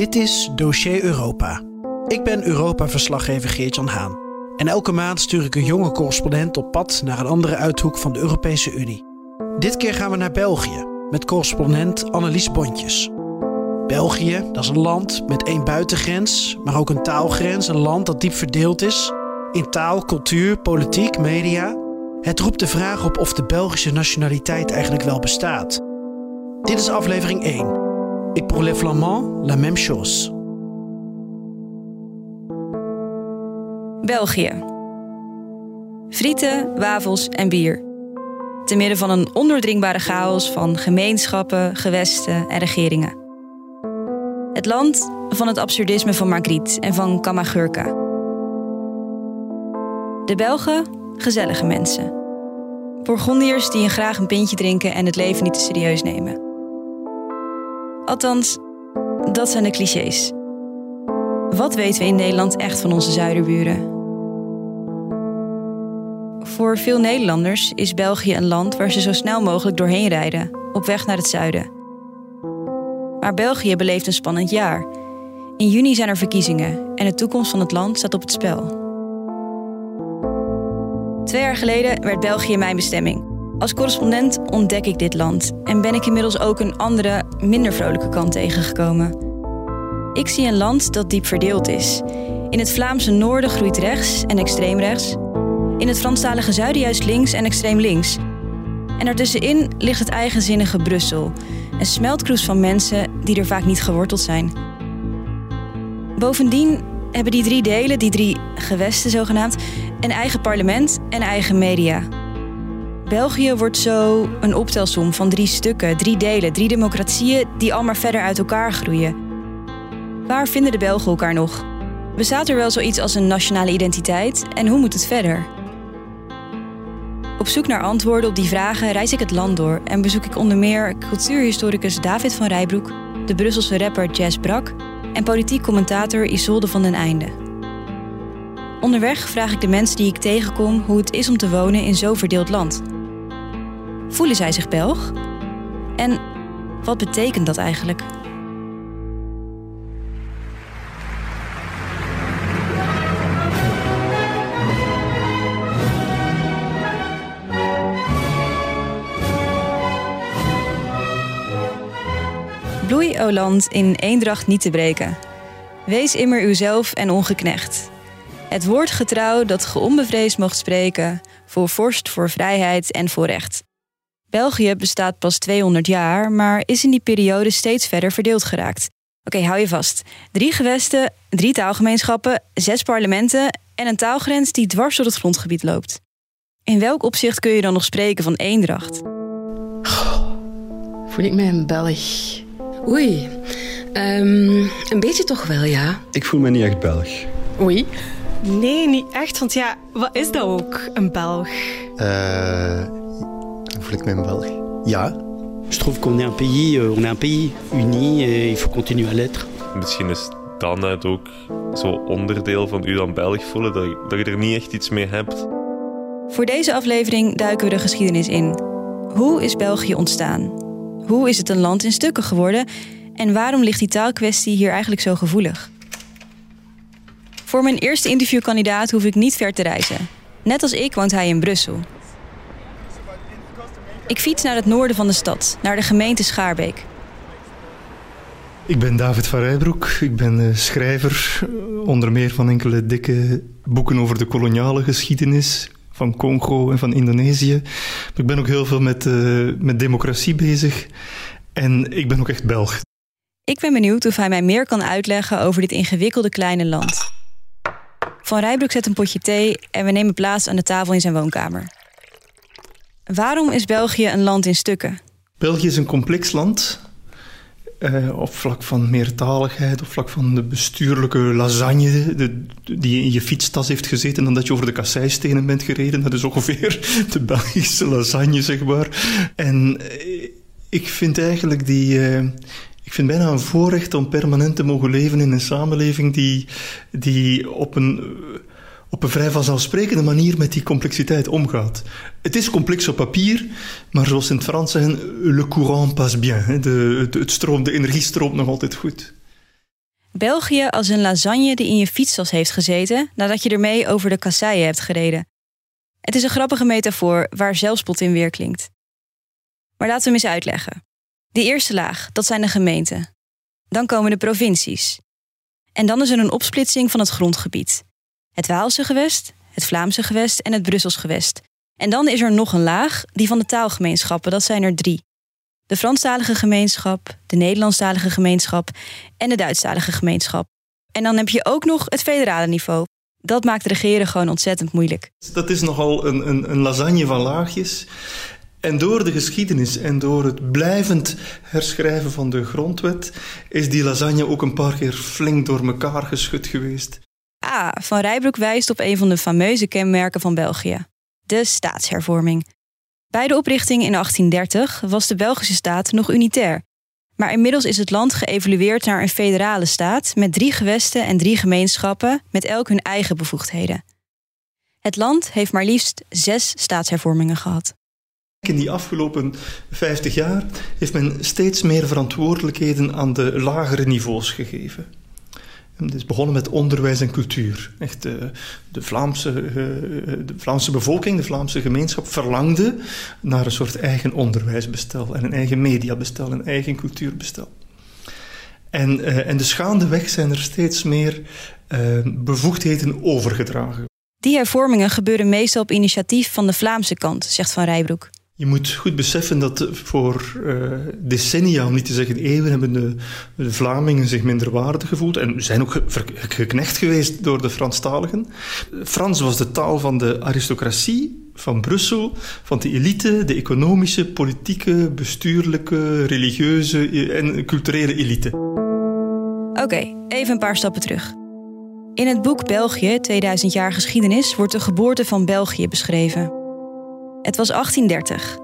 Dit is Dossier Europa. Ik ben Europa-verslaggever Geert-Jan Haan. En elke maand stuur ik een jonge correspondent op pad naar een andere uithoek van de Europese Unie. Dit keer gaan we naar België met correspondent Annelies Bontjes. België, dat is een land met één buitengrens, maar ook een taalgrens. Een land dat diep verdeeld is in taal, cultuur, politiek, media. Het roept de vraag op of de Belgische nationaliteit eigenlijk wel bestaat. Dit is aflevering 1. Ik pour les Flamands la même chose. België. Frieten, wafels en bier. Te midden van een ondoordringbare chaos van gemeenschappen, gewesten en regeringen. Het land van het absurdisme van Margriet en van Kamagurka. De Belgen, gezellige mensen. Bourgondiërs die een graag een pintje drinken en het leven niet te serieus nemen. Althans, dat zijn de clichés. Wat weten we in Nederland echt van onze zuiderburen? Voor veel Nederlanders is België een land waar ze zo snel mogelijk doorheen rijden, op weg naar het zuiden. Maar België beleeft een spannend jaar. In juni zijn er verkiezingen en de toekomst van het land staat op het spel. Twee jaar geleden werd België mijn bestemming. Als correspondent ontdek ik dit land en ben ik inmiddels ook een andere, minder vrolijke kant tegengekomen. Ik zie een land dat diep verdeeld is. In het Vlaamse noorden groeit rechts en extreem rechts. In het Franstalige zuiden juist links en extreem links. En ertussenin ligt het eigenzinnige Brussel, een smeltkroes van mensen die er vaak niet geworteld zijn. Bovendien hebben die drie delen, die drie gewesten zogenaamd, een eigen parlement en eigen media. België wordt zo een optelsom van drie stukken, drie delen, drie democratieën die al maar verder uit elkaar groeien. Waar vinden de Belgen elkaar nog? Bestaat er wel zoiets als een nationale identiteit en hoe moet het verder? Op zoek naar antwoorden op die vragen reis ik het land door en bezoek ik onder meer cultuurhistoricus David van Rijbroek, de Brusselse rapper Jazz Brak en politiek commentator Isolde van den Einde. Onderweg vraag ik de mensen die ik tegenkom hoe het is om te wonen in zo'n verdeeld land. Voelen zij zich Belg? En wat betekent dat eigenlijk? Bloei, o land, in eendracht niet te breken. Wees immer uzelf en ongeknecht. Het woord getrouw dat ge onbevreesd mocht spreken, voor vorst, voor vrijheid en voor recht. België bestaat pas 200 jaar, maar is in die periode steeds verder verdeeld geraakt. Oké, hou je vast. Drie gewesten, drie taalgemeenschappen, zes parlementen en een taalgrens die dwars door het grondgebied loopt. In welk opzicht kun je dan nog spreken van eendracht? Voel ik mij een Belg? Oei, ehm, een beetje toch wel, ja. Ik voel me niet echt Belg. Oei. Nee, niet echt. Want ja, wat is dat ook, een Belg? Eh, ik me een Belg? Ja. Je trouve qu'on est un pays, euh, on est un pays uni et il faut continuer à l'être. Misschien is dan het ook zo onderdeel van u dan Belg voelen, dat je, dat je er niet echt iets mee hebt. Voor deze aflevering duiken we de geschiedenis in. Hoe is België ontstaan? Hoe is het een land in stukken geworden? En waarom ligt die taalkwestie hier eigenlijk zo gevoelig? Voor mijn eerste interviewkandidaat hoef ik niet ver te reizen. Net als ik woont hij in Brussel. Ik fiets naar het noorden van de stad, naar de gemeente Schaarbeek. Ik ben David van Rijbroek. Ik ben eh, schrijver, eh, onder meer van enkele dikke boeken over de koloniale geschiedenis van Congo en van Indonesië. Maar ik ben ook heel veel met, uh, met democratie bezig. En ik ben ook echt Belg. Ik ben benieuwd of hij mij meer kan uitleggen over dit ingewikkelde kleine land. Van Rijbroek zet een potje thee en we nemen plaats aan de tafel in zijn woonkamer. Waarom is België een land in stukken? België is een complex land. Uh, op vlak van meertaligheid, op vlak van de bestuurlijke lasagne de, die in je fietstas heeft gezeten en dat je over de kasseistenen bent gereden. Dat is ongeveer de Belgische lasagne, zeg maar. En uh, ik vind eigenlijk die... Uh, ik vind bijna een voorrecht om permanent te mogen leven in een samenleving die, die op een op een vrij vanzelfsprekende manier met die complexiteit omgaat. Het is complex op papier, maar zoals in het Frans zeggen, le courant passe bien. De, het stroom, de energie stroomt nog altijd goed. België als een lasagne die in je fietstas heeft gezeten nadat je ermee over de kasseien hebt gereden. Het is een grappige metafoor waar zelfspot in weer klinkt. Maar laten we hem eens uitleggen. De eerste laag, dat zijn de gemeenten. Dan komen de provincies. En dan is er een opsplitsing van het grondgebied het Waalse gewest, het Vlaamse gewest en het Brussels gewest. En dan is er nog een laag, die van de taalgemeenschappen. Dat zijn er drie. De Franstalige gemeenschap, de Nederlandstalige gemeenschap en de Duitsstalige gemeenschap. En dan heb je ook nog het federale niveau. Dat maakt regeren gewoon ontzettend moeilijk. Dat is nogal een, een, een lasagne van laagjes. En door de geschiedenis en door het blijvend herschrijven van de grondwet is die lasagne ook een paar keer flink door elkaar geschud geweest. A. Van Rijbroek wijst op een van de fameuze kenmerken van België: de staatshervorming. Bij de oprichting in 1830 was de Belgische staat nog unitair. Maar inmiddels is het land geëvolueerd naar een federale staat met drie gewesten en drie gemeenschappen met elk hun eigen bevoegdheden. Het land heeft maar liefst zes staatshervormingen gehad. In die afgelopen 50 jaar heeft men steeds meer verantwoordelijkheden aan de lagere niveaus gegeven. Het is begonnen met onderwijs en cultuur. Echt, de, eh, de, Vlaamse, eh, de Vlaamse bevolking, de Vlaamse gemeenschap verlangde naar een soort eigen onderwijsbestel en een eigen mediabestel, een eigen cultuurbestel. En, en dus gaandeweg zijn er steeds meer bevoegdheden overgedragen. Die hervormingen gebeuren meestal op initiatief van de Vlaamse kant, zegt Van Rijbroek. Je moet goed beseffen dat voor uh, decennia, om niet te zeggen eeuwen, hebben de, de Vlamingen zich minder waardig gevoeld en zijn ook geknecht geweest door de Franstaligen. Frans was de taal van de aristocratie, van Brussel, van de elite, de economische, politieke, bestuurlijke, religieuze en culturele elite. Oké, even een paar stappen terug. In het boek België, 2000 jaar geschiedenis, wordt de geboorte van België beschreven. Het was 1830.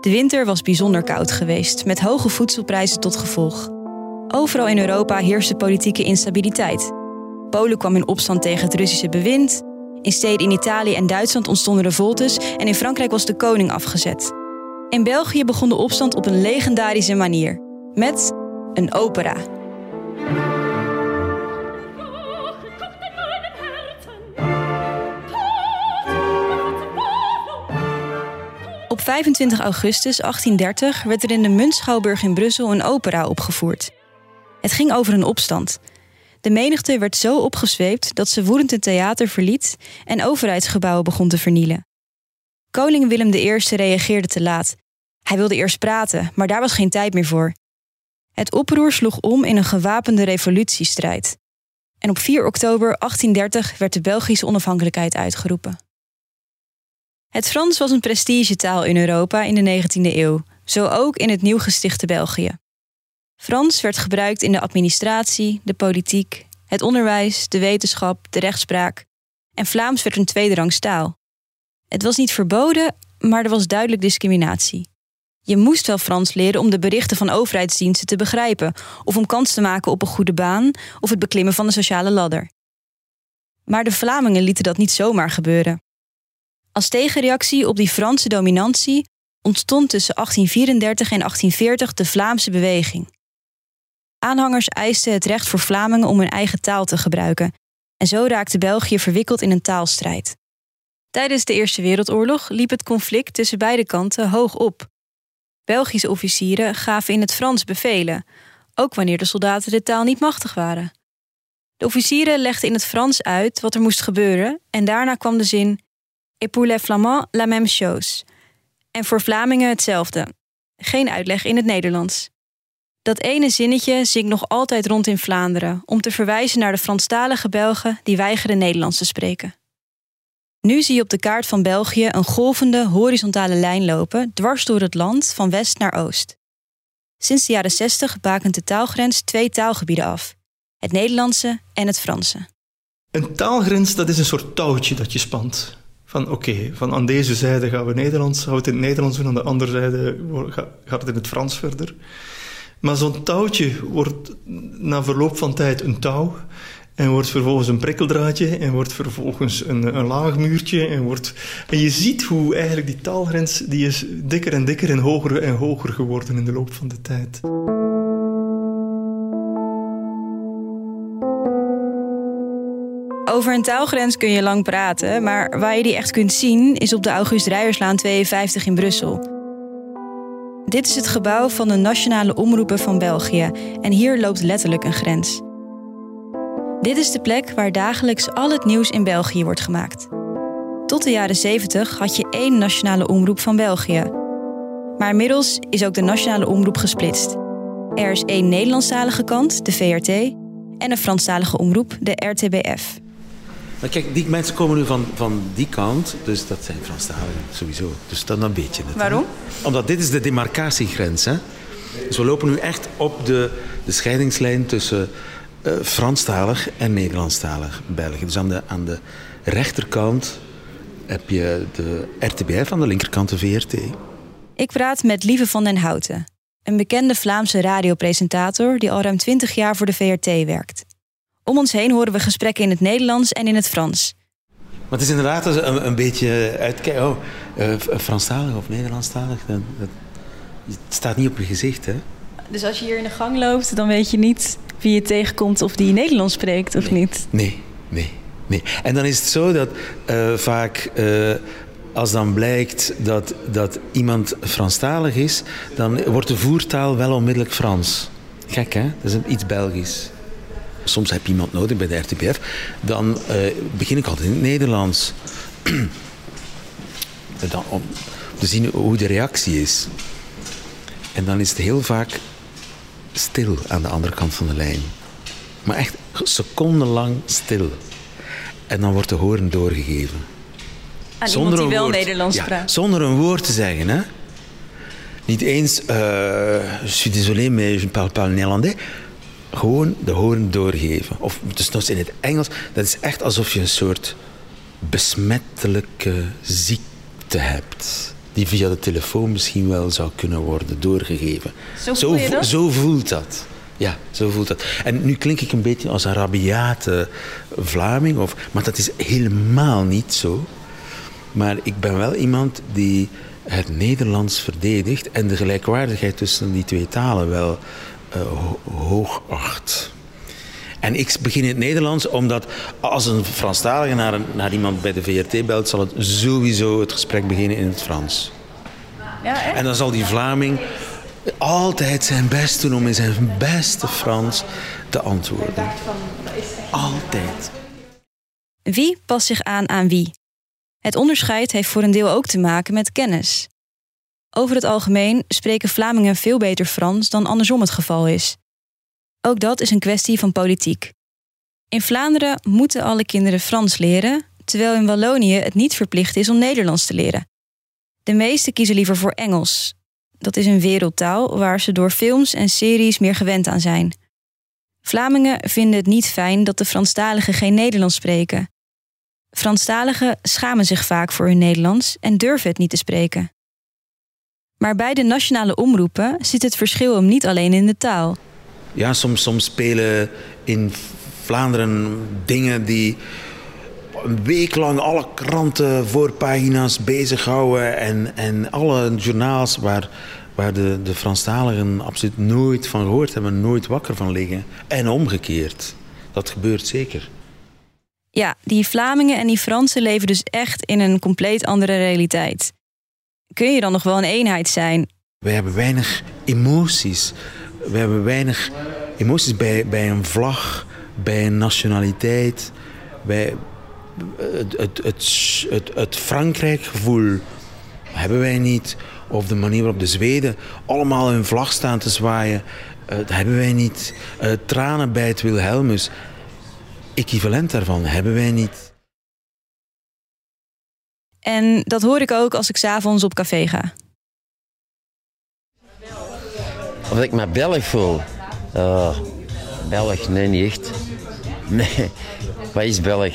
De winter was bijzonder koud geweest, met hoge voedselprijzen tot gevolg. Overal in Europa heerste politieke instabiliteit. Polen kwam in opstand tegen het Russische bewind. In steden in Italië en Duitsland ontstonden revoltes en in Frankrijk was de koning afgezet. In België begon de opstand op een legendarische manier: met een opera. Op 25 augustus 1830 werd er in de Muntschouwburg in Brussel een opera opgevoerd. Het ging over een opstand. De menigte werd zo opgezweept dat ze woedend het theater verliet en overheidsgebouwen begon te vernielen. Koning Willem I reageerde te laat. Hij wilde eerst praten, maar daar was geen tijd meer voor. Het oproer sloeg om in een gewapende revolutiestrijd. En op 4 oktober 1830 werd de Belgische onafhankelijkheid uitgeroepen. Het Frans was een prestigetaal in Europa in de 19e eeuw, zo ook in het nieuw gestichte België. Frans werd gebruikt in de administratie, de politiek, het onderwijs, de wetenschap, de rechtspraak. En Vlaams werd een tweederangs taal. Het was niet verboden, maar er was duidelijk discriminatie. Je moest wel Frans leren om de berichten van overheidsdiensten te begrijpen, of om kans te maken op een goede baan of het beklimmen van de sociale ladder. Maar de Vlamingen lieten dat niet zomaar gebeuren. Als tegenreactie op die Franse dominantie ontstond tussen 1834 en 1840 de Vlaamse beweging. Aanhangers eisten het recht voor Vlamingen om hun eigen taal te gebruiken, en zo raakte België verwikkeld in een taalstrijd. Tijdens de Eerste Wereldoorlog liep het conflict tussen beide kanten hoog op. Belgische officieren gaven in het Frans bevelen, ook wanneer de soldaten de taal niet machtig waren. De officieren legden in het Frans uit wat er moest gebeuren en daarna kwam de zin Et pour les Flamands, la même chose. En voor Vlamingen hetzelfde. Geen uitleg in het Nederlands. Dat ene zinnetje zingt nog altijd rond in Vlaanderen om te verwijzen naar de Franstalige Belgen die weigeren Nederlands te spreken. Nu zie je op de kaart van België een golvende horizontale lijn lopen dwars door het land van west naar oost. Sinds de jaren 60 bakent de taalgrens twee taalgebieden af: het Nederlandse en het Franse. Een taalgrens, dat is een soort touwtje dat je spant. Van oké, van aan deze zijde gaan we Nederlands, gaan het in het Nederlands doen, aan de andere zijde gaat het in het Frans verder. Maar zo'n touwtje wordt na verloop van tijd een touw. En wordt vervolgens een prikkeldraadje en wordt vervolgens een, een laag muurtje. En, wordt, en je ziet hoe eigenlijk die taalgrens die is dikker en dikker en hoger en hoger geworden in de loop van de tijd. Over een taalgrens kun je lang praten, maar waar je die echt kunt zien is op de August Rijerslaan 52 in Brussel. Dit is het gebouw van de Nationale Omroepen van België en hier loopt letterlijk een grens. Dit is de plek waar dagelijks al het nieuws in België wordt gemaakt. Tot de jaren 70 had je één nationale omroep van België. Maar inmiddels is ook de nationale omroep gesplitst. Er is één Nederlandstalige kant, de VRT, en een Franstalige omroep, de RTBF. Maar kijk, die mensen komen nu van, van die kant, dus dat zijn Franstaligen sowieso. Dus dan, dan weet je het. Waarom? Omdat dit is de demarcatiegrens. Hè? Dus we lopen nu echt op de, de scheidingslijn tussen uh, Franstalig en Nederlandstalig België. Dus aan de, aan de rechterkant heb je de RTBF, aan de linkerkant de VRT. Ik praat met Lieve van den Houten, een bekende Vlaamse radiopresentator die al ruim 20 jaar voor de VRT werkt. Om ons heen horen we gesprekken in het Nederlands en in het Frans. Maar het is inderdaad een, een beetje uitkijken. Oh, uh, Franstalig of Nederlandstalig, dat, dat, het staat niet op je gezicht, hè? Dus als je hier in de gang loopt, dan weet je niet wie je tegenkomt of die Nederlands spreekt of niet? Nee, nee, nee. En dan is het zo dat uh, vaak. Uh, als dan blijkt dat, dat iemand Franstalig is, dan wordt de voertaal wel onmiddellijk Frans. Gek, hè? Dat is iets Belgisch. Soms heb je iemand nodig bij de RTBF. Dan uh, begin ik altijd in het Nederlands. dan, om te zien hoe de reactie is. En dan is het heel vaak stil aan de andere kant van de lijn. Maar echt secondenlang stil. En dan wordt de hoorn doorgegeven. Aan zonder die wel woord, Nederlands ja, praat. Zonder een woord te zeggen, hè. Niet eens, uh, je suis désolé, mais je ne parle pas néerlandais. Gewoon de hoorn doorgeven. Of dus nog in het Engels. Dat is echt alsof je een soort besmettelijke ziekte hebt die via de telefoon misschien wel zou kunnen worden doorgegeven. Zo, zo voelt dat. Ja, zo voelt dat. En nu klink ik een beetje als een rabiate Vlaming, of, maar dat is helemaal niet zo. Maar ik ben wel iemand die het Nederlands verdedigt en de gelijkwaardigheid tussen die twee talen wel uh, hoog acht. En ik begin in het Nederlands omdat als een Franstalige naar, naar iemand bij de VRT belt, zal het sowieso het gesprek beginnen in het Frans. Ja, en dan zal die Vlaming altijd zijn best doen om in zijn beste Frans te antwoorden. Altijd. Wie past zich aan aan wie? Het onderscheid heeft voor een deel ook te maken met kennis. Over het algemeen spreken Vlamingen veel beter Frans dan andersom het geval is. Ook dat is een kwestie van politiek. In Vlaanderen moeten alle kinderen Frans leren, terwijl in Wallonië het niet verplicht is om Nederlands te leren. De meesten kiezen liever voor Engels. Dat is een wereldtaal waar ze door films en series meer gewend aan zijn. Vlamingen vinden het niet fijn dat de Franstaligen geen Nederlands spreken. Franstaligen schamen zich vaak voor hun Nederlands en durven het niet te spreken. Maar bij de nationale omroepen zit het verschil hem niet alleen in de taal. Ja, soms, soms spelen in Vlaanderen dingen die een week lang alle kranten voorpagina's bezighouden en, en alle journaals waar, waar de, de Franstaligen absoluut nooit van gehoord hebben, nooit wakker van liggen. En omgekeerd. Dat gebeurt zeker. Ja, die Vlamingen en die Fransen leven dus echt in een compleet andere realiteit. Kun je dan nog wel een eenheid zijn? Wij hebben weinig emoties we hebben weinig emoties bij, bij een vlag, bij een nationaliteit. Bij het, het, het, het, het Frankrijk-gevoel hebben wij niet. Of de manier waarop de Zweden allemaal hun vlag staan te zwaaien. Dat hebben wij niet. Uh, tranen bij het Wilhelmus. Equivalent daarvan hebben wij niet. En dat hoor ik ook als ik s'avonds op café ga. Of ik me Belg voel? Uh, Belg, nee, niet echt. Nee, wat is Belg?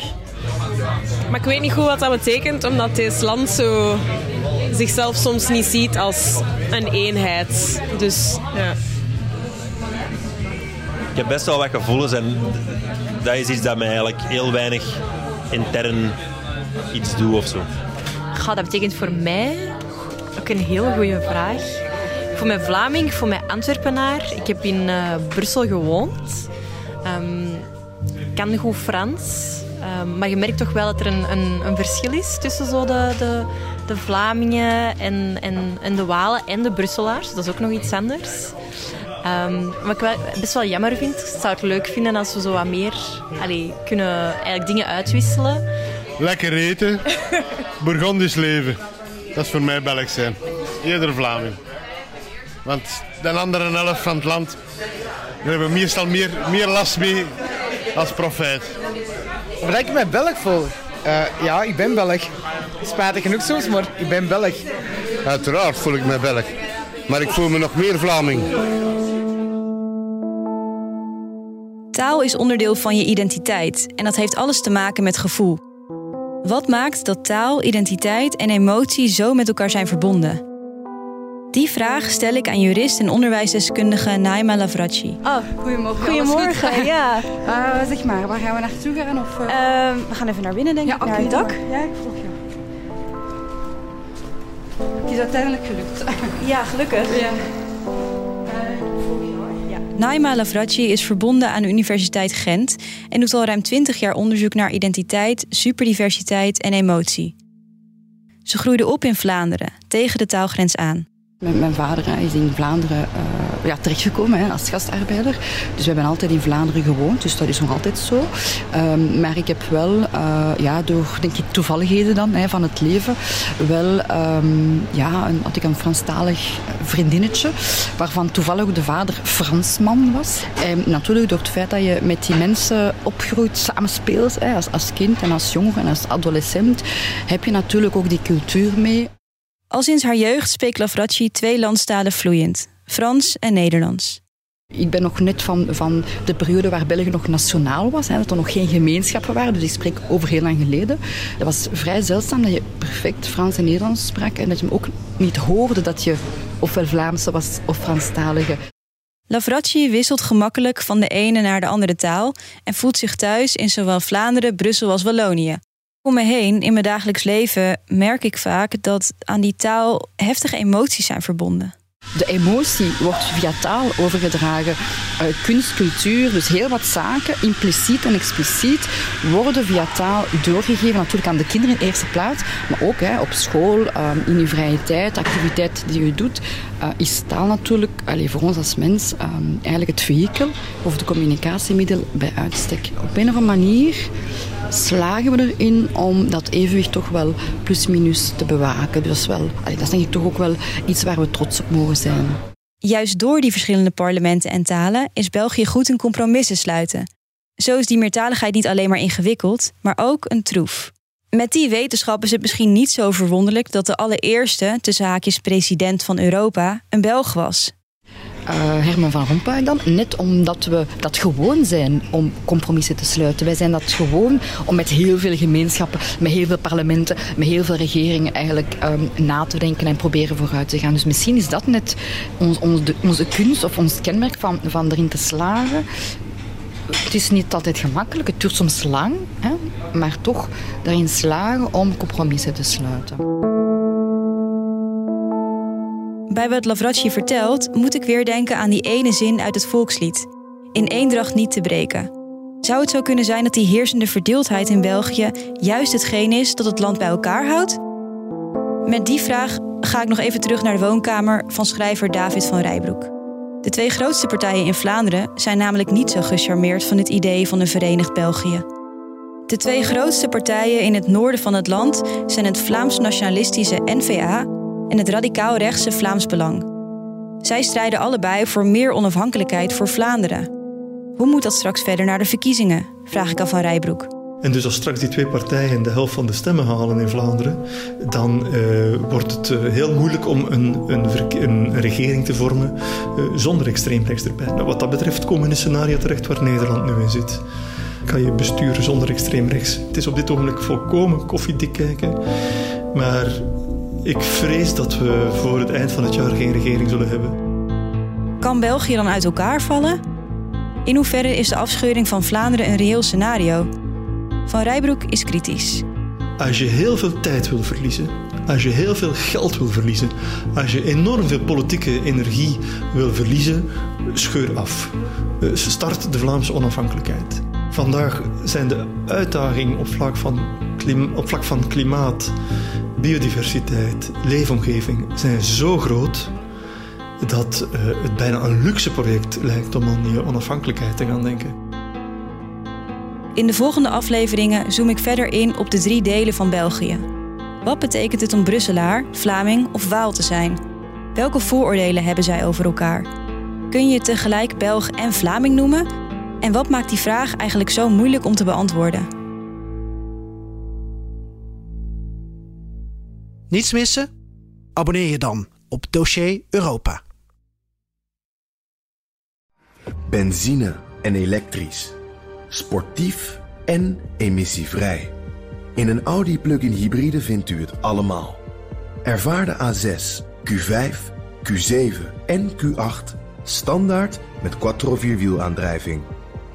Maar ik weet niet goed wat dat betekent, omdat dit land zo zichzelf soms niet ziet als een eenheid. Dus ja. Ik heb best wel wat gevoelens en dat is iets dat mij eigenlijk heel weinig intern iets doet of zo. Dat betekent voor mij ook een heel goede vraag. Voor mij Vlaming, voor mij Antwerpenaar. Ik heb in uh, Brussel gewoond. Um, ik kan goed Frans. Um, maar je merkt toch wel dat er een, een, een verschil is tussen zo de, de, de Vlamingen en, en, en de Walen en de Brusselaars. Dat is ook nog iets anders. Um, wat ik best wel jammer vind, ik zou het leuk vinden als we zo wat meer allee, kunnen eigenlijk dingen uitwisselen. Lekker eten, Burgondisch leven. Dat is voor mij Belg zijn. Eerder Vlaming. Want de andere helft van het land, daar hebben we meestal meer, meer last mee als profijt. Wat ik mij Belg voel? Uh, ja, ik ben Belg. Spijtig genoeg soms, maar ik ben Belg. Uiteraard voel ik mij Belg. Maar ik voel me nog meer Vlaming. Taal is onderdeel van je identiteit en dat heeft alles te maken met gevoel. Wat maakt dat taal, identiteit en emotie zo met elkaar zijn verbonden? Die vraag stel ik aan jurist en onderwijsdeskundige Naima Lavracci. Oh, goedemorgen. Goedemorgen, ja. Uh, zeg maar, waar gaan we naartoe gaan? Of, uh... uh, we gaan even naar binnen, denk ik, ja, naar het dak. Ja, ik volg je. Het is uiteindelijk gelukt. Ja, gelukkig. Ja. Naima Lavracci is verbonden aan de Universiteit Gent en doet al ruim 20 jaar onderzoek naar identiteit, superdiversiteit en emotie. Ze groeide op in Vlaanderen, tegen de taalgrens aan. Mijn, vader is in Vlaanderen uh, ja, terechtgekomen hè, als gastarbeider. Dus we hebben altijd in Vlaanderen gewoond, dus dat is nog altijd zo. Um, maar ik heb wel, uh, ja, door denk ik toevalligheden dan hè, van het leven, wel, um, ja, een, had ik een Franstalig vriendinnetje, waarvan toevallig de vader Fransman was. En natuurlijk door het feit dat je met die mensen opgroeit, samenspeelt, hè, als, als kind en als jonger en als adolescent, heb je natuurlijk ook die cultuur mee. Al sinds haar jeugd spreekt Lavracci twee landstalen vloeiend: Frans en Nederlands. Ik ben nog net van, van de periode waar België nog nationaal was, hè, dat er nog geen gemeenschappen waren. Dus ik spreek over heel lang geleden. Het was vrij zeldzaam dat je perfect Frans en Nederlands sprak en dat je hem ook niet hoorde dat je ofwel Vlaamse was of Franstalige. Lavracci wisselt gemakkelijk van de ene naar de andere taal en voelt zich thuis in zowel Vlaanderen, Brussel als Wallonië. Om me heen, in mijn dagelijks leven, merk ik vaak dat aan die taal heftige emoties zijn verbonden. De emotie wordt via taal overgedragen. Uh, kunst, cultuur, dus heel wat zaken, impliciet en expliciet, worden via taal doorgegeven. Natuurlijk aan de kinderen in eerste plaats, maar ook hè, op school, uh, in je vrije tijd, activiteit die je doet, uh, is taal natuurlijk allez, voor ons als mens eigenlijk het vehikel of de communicatiemiddel bij uitstek. Op een of andere manier slagen we erin om dat evenwicht toch wel plus-minus te bewaken. Dus wel, dat is denk ik toch ook wel iets waar we trots op mogen zijn. Juist door die verschillende parlementen en talen is België goed in compromissen sluiten. Zo is die meertaligheid niet alleen maar ingewikkeld, maar ook een troef. Met die wetenschap is het misschien niet zo verwonderlijk dat de allereerste, tussen haakjes president van Europa, een Belg was. Uh, Herman van Rompuy dan. Net omdat we dat gewoon zijn om compromissen te sluiten. Wij zijn dat gewoon om met heel veel gemeenschappen, met heel veel parlementen, met heel veel regeringen eigenlijk um, na te denken en proberen vooruit te gaan. Dus misschien is dat net onze kunst of ons kenmerk van, erin te slagen. Het is niet altijd gemakkelijk, het duurt soms lang, hè, maar toch daarin slagen om compromissen te sluiten. Bij wat Lavracci vertelt, moet ik weer denken aan die ene zin uit het volkslied: In eendracht niet te breken. Zou het zo kunnen zijn dat die heersende verdeeldheid in België juist hetgeen is dat het land bij elkaar houdt? Met die vraag ga ik nog even terug naar de woonkamer van schrijver David van Rijbroek. De twee grootste partijen in Vlaanderen zijn namelijk niet zo gecharmeerd van het idee van een verenigd België. De twee grootste partijen in het noorden van het land zijn het Vlaams nationalistische N-VA en het radicaal-rechtse Vlaams Belang. Zij strijden allebei voor meer onafhankelijkheid voor Vlaanderen. Hoe moet dat straks verder naar de verkiezingen? Vraag ik af van Rijbroek. En dus als straks die twee partijen de helft van de stemmen halen in Vlaanderen, dan uh, wordt het uh, heel moeilijk om een, een, een regering te vormen uh, zonder extreemrechts erbij. Nou, wat dat betreft komen we in een scenario terecht waar Nederland nu in zit. Kan je besturen zonder extreemrechts? Het is op dit ogenblik volkomen koffiedik kijken. Maar ik vrees dat we voor het eind van het jaar geen regering zullen hebben. Kan België dan uit elkaar vallen? In hoeverre is de afscheuring van Vlaanderen een reëel scenario? Van Rijbroek is kritisch. Als je heel veel tijd wil verliezen, als je heel veel geld wil verliezen, als je enorm veel politieke energie wil verliezen, scheur af. Eh, start de Vlaamse onafhankelijkheid. Vandaag zijn de uitdagingen op vlak van, op vlak van klimaat, biodiversiteit, leefomgeving zijn zo groot dat uh, het bijna een luxe project lijkt om aan die onafhankelijkheid te gaan denken. In de volgende afleveringen zoom ik verder in op de drie delen van België. Wat betekent het om Brusselaar, Vlaming of Waal te zijn? Welke vooroordelen hebben zij over elkaar? Kun je tegelijk Belg en Vlaming noemen? En wat maakt die vraag eigenlijk zo moeilijk om te beantwoorden? Niets missen? Abonneer je dan op Dossier Europa. Benzine en elektrisch. Sportief en emissievrij. In een Audi plug-in hybride vindt u het allemaal. Ervaar de A6, Q5, Q7 en Q8 standaard met quattro vierwielaandrijving.